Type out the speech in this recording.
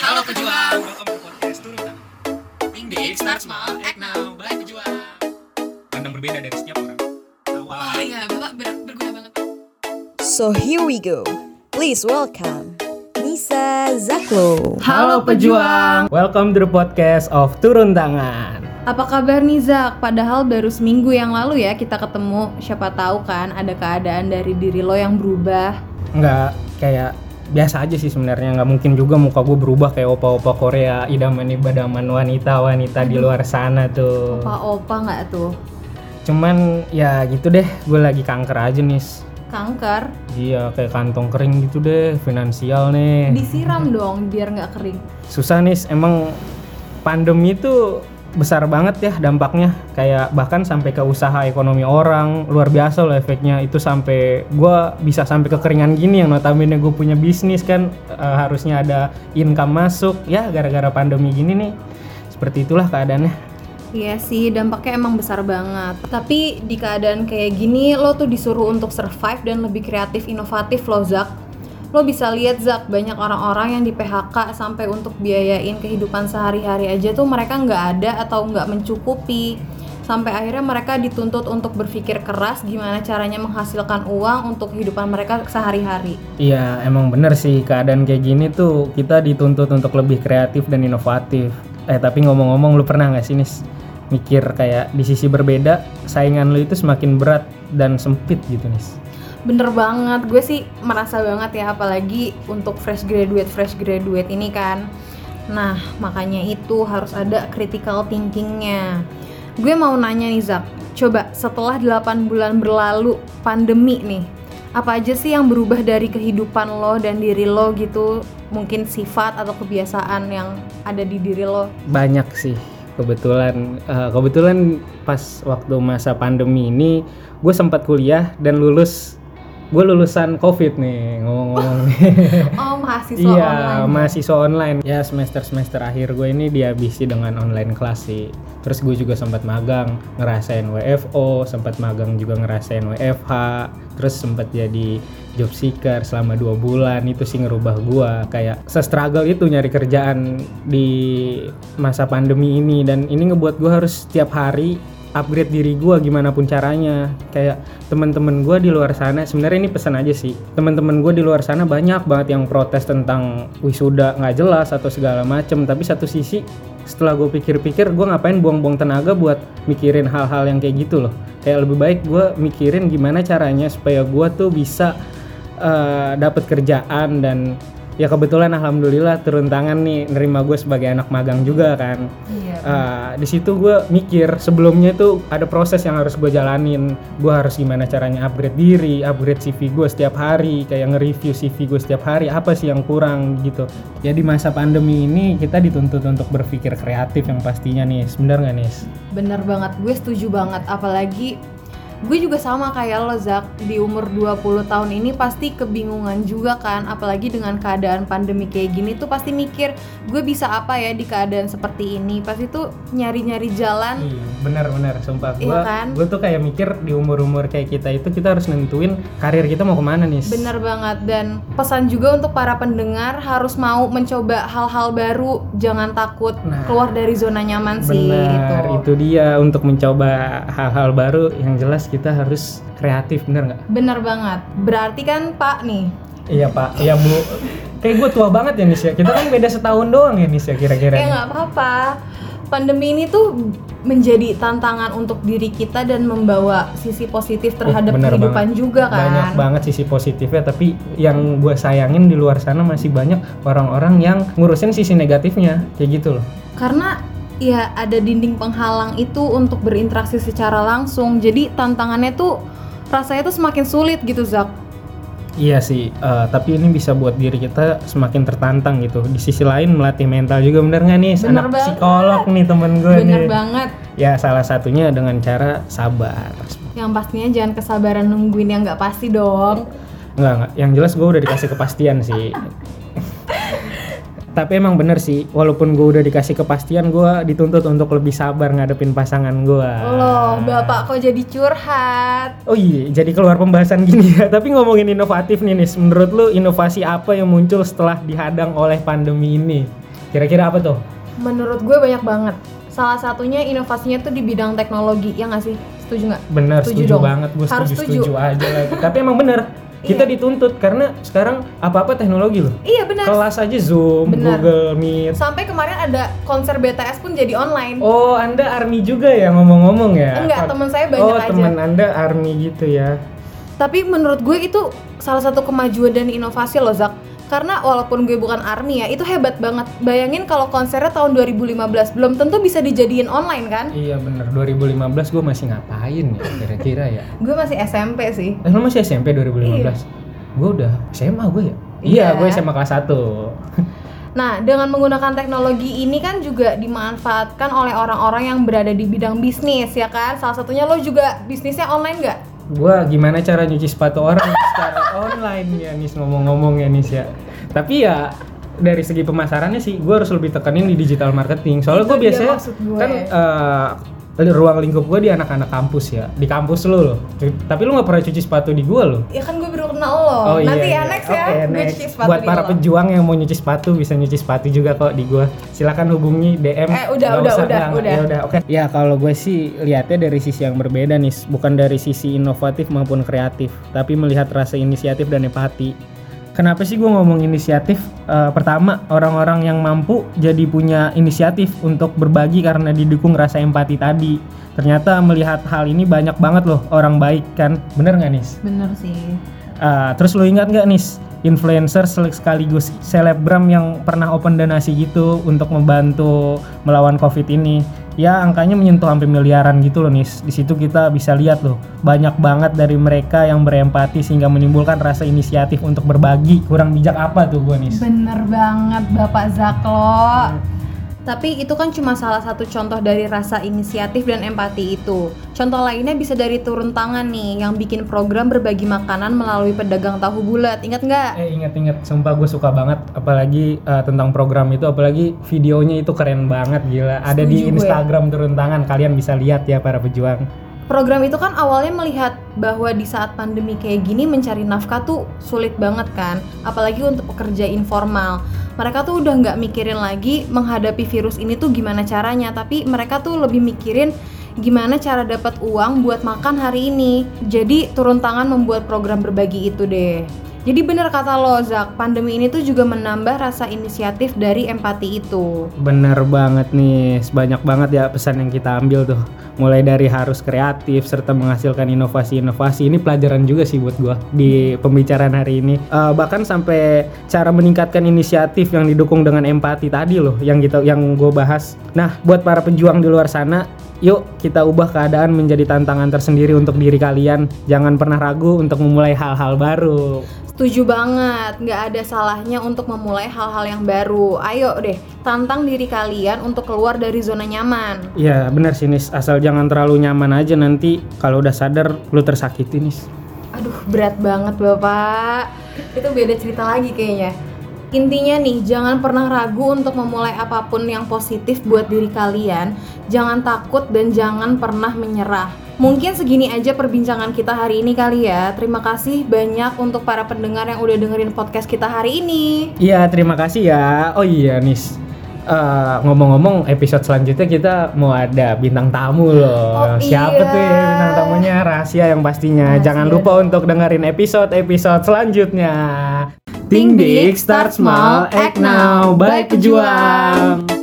Halo pejuang, welcome to podcast Turun Tangan. Think big, start small, act now, by pejuang. Pandang berbeda dari setiap orang. Awal. Oh iya, Bapak ber- berguna banget. So here we go. Please welcome Nisa Zaklo. Halo pejuang, welcome to the podcast of Turun Tangan. Apa kabar nih Zak? Padahal baru seminggu yang lalu ya kita ketemu Siapa tahu kan ada keadaan dari diri lo yang berubah Nggak kayak biasa aja sih sebenarnya nggak mungkin juga muka gue berubah kayak opa-opa Korea idaman ibadaman wanita-wanita di luar sana tuh. Opa-opa nggak tuh? Cuman ya gitu deh, gue lagi kanker aja nih. Kanker Iya kayak kantong kering gitu deh, finansial nih. Disiram dong biar nggak kering Susah nih, emang pandemi itu besar banget ya dampaknya. Kayak bahkan sampai ke usaha ekonomi orang luar biasa loh efeknya. Itu sampai gua bisa sampai kekeringan gini yang notabene gue punya bisnis kan. Eh, harusnya ada income masuk. Ya gara-gara pandemi gini nih seperti itulah keadaannya. Iya sih dampaknya emang besar banget. Tapi di keadaan kayak gini lo tuh disuruh untuk survive dan lebih kreatif inovatif lo Zak Lo bisa lihat Zak banyak orang-orang yang di PHK sampai untuk biayain kehidupan sehari-hari aja tuh mereka nggak ada atau nggak mencukupi. Sampai akhirnya mereka dituntut untuk berpikir keras gimana caranya menghasilkan uang untuk kehidupan mereka sehari-hari. iya emang bener sih keadaan kayak gini tuh kita dituntut untuk lebih kreatif dan inovatif. Eh tapi ngomong-ngomong lu pernah nggak sih nis mikir kayak di sisi berbeda saingan lu itu semakin berat dan sempit gitu nis Bener banget, gue sih merasa banget ya apalagi untuk fresh graduate fresh graduate ini kan. Nah makanya itu harus ada critical thinkingnya. Gue mau nanya nih Zak, coba setelah 8 bulan berlalu pandemi nih, apa aja sih yang berubah dari kehidupan lo dan diri lo gitu? Mungkin sifat atau kebiasaan yang ada di diri lo? banyak sih kebetulan Eh, kebetulan pas waktu masa pandemi ini gue sempat kuliah dan lulus gue lulusan covid nih ngomong-ngomong Oh mahasiswa iya online. mahasiswa online. Ya semester semester akhir gue ini dihabisi dengan online kelas sih. Terus gue juga sempat magang ngerasain WFO sempat magang juga ngerasain WFH terus sempat jadi job seeker selama dua bulan. Itu sih ngerubah gue kayak se-struggle itu nyari kerjaan di masa pandemi ini. Dan ini ngebuat gue harus setiap hari upgrade diri gue gimana pun caranya. Kayak teman-teman gue di luar sana sebenarnya ini pesan aja sih. Teman-teman gue di luar sana banyak banget yang protes tentang wisuda nggak jelas atau segala macem. Tapi satu sisi setelah gue pikir-pikir gue ngapain buang-buang tenaga buat mikirin hal-hal yang kayak gitu loh. Kayak lebih baik gue mikirin gimana caranya supaya gue tuh bisa eh, dapat kerjaan dan ya kebetulan alhamdulillah turun tangan nih nerima gue sebagai anak magang juga kan. Iya. Uh, di situ gue mikir sebelumnya itu ada proses yang harus gue jalanin. Gue harus gimana caranya upgrade diri upgrade CV gue setiap hari kayak nge-review CV gue setiap hari apa sih yang kurang gitu. Ya di masa pandemi ini kita dituntut untuk berpikir kreatif yang pastinya nih bener nggak nih Bener banget, gue setuju banget. Apalagi gue juga sama kayak lo Zak. Di umur 20 tahun ini pasti kebingungan juga kan. Apalagi dengan keadaan pandemi kayak gini tuh pasti mikir Gue bisa apa ya di keadaan seperti ini? Pasti tuh nyari-nyari jalan. Iya, bener-bener sumpah. Gue Iya kan? gue tuh kayak mikir di umur-umur kayak kita itu kita harus nentuin karir kita mau ke mana nih Bener banget. Dan pesan juga untuk para pendengar harus mau mencoba hal-hal baru. Jangan takut Nah. keluar dari zona nyaman sih Benar, itu. itu dia. Untuk mencoba hal-hal baru yang jelas kita harus kreatif, bener nggak? Bener banget Berarti kan Pak nih Iya pak, iya bu. Kayak gue tua banget ya Nis ya. Kita kan beda setahun doang ya Nis ya kira-kira. Ya nggak apa-apa. Pandemi ini tuh menjadi tantangan untuk diri kita dan membawa sisi positif terhadap bener kehidupan banget. juga kan. Banyak banget sisi positifnya, tapi yang gue sayangin di luar sana masih banyak orang-orang yang ngurusin sisi negatifnya, kayak gitu loh. Karena ya ada dinding penghalang itu untuk berinteraksi secara langsung. Jadi tantangannya tuh rasanya tuh semakin sulit gitu Zak. Iya sih, eh, tapi ini bisa buat diri kita semakin tertantang gitu. Di sisi lain melatih mental juga bener nggak nih? Bener Anak banget. psikolog nih temen gue Bener nih. banget. Ya salah satunya dengan cara sabar. Yang pastinya jangan kesabaran nungguin yang nggak pasti dong. Enggak, enggak. Yang jelas gue udah dikasih kepastian sih. Tapi emang bener sih, walaupun gue udah dikasih kepastian, gue dituntut untuk lebih sabar ngadepin pasangan gue. Loh, Bapak kok jadi curhat? Oh iya, jadi keluar pembahasan gini ya. Tapi ngomongin inovatif nih, Nis. Menurut lu inovasi apa yang muncul setelah dihadang oleh pandemi ini? Kira-kira apa tuh? Menurut gue banyak banget. Salah satunya inovasinya tuh di bidang teknologi, ya nggak sih? Setuju nggak? Bener, Setuju setuju, dong. banget. Gue Harus setuju, setuju. setuju aja lagi. Tapi emang bener, kita Iya. dituntut karena sekarang apa-apa teknologi loh. Iya benar. Kelas aja Zoom, Bener. Google Meet. Sampai kemarin ada konser BTS pun jadi online. Oh, Anda army juga ya ngomong-ngomong ya? Enggak, teman saya banyak oh, aja. teman Anda army gitu ya. Tapi menurut gue itu salah satu kemajuan dan inovasi loh Zak. Karena walaupun gue bukan army ya, itu hebat banget. Bayangin kalau konsernya tahun 2015 belum tentu bisa dijadiin online kan? Iya bener, 2015 gue masih ngapain ya kira-kira ya? Gue masih SMP sih. Eh, lo masih SMP 2015? Gue udah SMA gue ya? Iya, Iya. gue SMA kelas 1 Nah, dengan menggunakan teknologi ini kan juga dimanfaatkan oleh orang-orang yang berada di bidang bisnis ya kan? Salah satunya lo juga bisnisnya online nggak? Gue gimana cara nyuci sepatu orang? Secara online ya Nis ngomong-ngomong ya Nis ya. Tapi ya dari segi pemasarannya sih gue harus lebih tekanin di digital marketing. Soalnya gue biasanya gue. kan eh, ruang lingkup gue di anak-anak kampus ya Di kampus lo loh Tapi lu gak pernah cuci sepatu di gue loh Ya kan gue baru kenal lo. Nanti ya next ya, Oh, iya. Oke, gue next. cuci sepatu Buat di para lo. pejuang yang mau nyuci sepatu bisa nyuci sepatu juga kok di gua. Silakan hubungi DM. Eh, udah, Nggak udah, usah, udah, nggak, udah. Ya udah, oke. Ya kalau gue sih lihatnya dari sisi yang berbeda nih, bukan dari sisi inovatif maupun kreatif, tapi melihat rasa inisiatif dan empati. Kenapa sih gue ngomong inisiatif? Eh, pertama, orang-orang yang mampu jadi punya inisiatif untuk berbagi karena didukung rasa empati tadi. Ternyata melihat hal ini banyak banget loh orang baik kan, bener nggak nis? Bener sih. Ah, terus lu ingat nggak nih influencer sekaligus selebgram yang pernah open donasi gitu untuk membantu melawan covid ini ya angkanya menyentuh hampir miliaran gitu loh nih di situ kita bisa lihat loh banyak banget dari mereka yang berempati sehingga menimbulkan rasa inisiatif untuk berbagi. Kurang bijak apa tuh gua nih Bener banget Bapak Zaklo. Tapi itu kan cuma salah satu contoh dari rasa inisiatif dan empati itu. Contoh lainnya bisa dari turun tangan nih, yang bikin program berbagi makanan melalui pedagang tahu bulat. Ingat nggak? Eh inget-inget, sumpah gue suka banget apalagi eh, tentang program itu apalagi videonya itu keren banget gila. Ada di gue. Instagram turun tangan, kalian bisa lihat ya para pejuang. Program itu kan awalnya melihat bahwa di saat pandemi kayak gini mencari nafkah tuh sulit banget kan, apalagi untuk pekerja informal. Mereka tuh udah nggak mikirin lagi menghadapi virus ini tuh gimana caranya, tapi mereka tuh lebih mikirin gimana cara dapat uang buat makan hari ini. Jadi turun tangan membuat program berbagi itu deh. Jadi bener kata lo Zak, pandemi ini tuh juga menambah rasa inisiatif dari empati itu. Bener banget nih, banyak banget ya pesan yang kita ambil tuh. Mulai dari harus kreatif serta menghasilkan inovasi-inovasi. Ini pelajaran juga sih buat gua di pembicaraan hari ini. Eh, bahkan sampai cara meningkatkan inisiatif yang didukung dengan empati tadi loh, yang kita yang gue bahas. Nah, buat para pejuang di luar sana, yuk kita ubah keadaan menjadi tantangan tersendiri untuk diri kalian. Jangan pernah ragu untuk memulai hal-hal baru. Setuju banget, nggak ada salahnya untuk memulai hal-hal yang baru. Ayo deh, tantang diri kalian untuk keluar dari zona nyaman. Iya bener sih Nis, asal jangan terlalu nyaman aja nanti kalau udah sadar lu tersakiti Nis. Aduh, berat banget bapak. Itu beda cerita lagi kayaknya. Intinya nih, jangan pernah ragu untuk memulai apa pun yang positif buat diri kalian. Jangan takut dan jangan pernah menyerah. Mungkin segini aja perbincangan kita hari ini kali ya. Terima kasih banyak untuk para pendengar yang udah dengerin podcast kita hari ini. Iya terima kasih ya. Oh iya Nis, Eh, ngomong-ngomong episode selanjutnya kita mau ada bintang tamu loh. Oh, Siapa iya. tuh ya bintang tamunya? Rahasia yang pastinya. Rahasia Jangan lupa untuk dengerin episode-episode selanjutnya. Think big, start small, act now. Bye pejuang.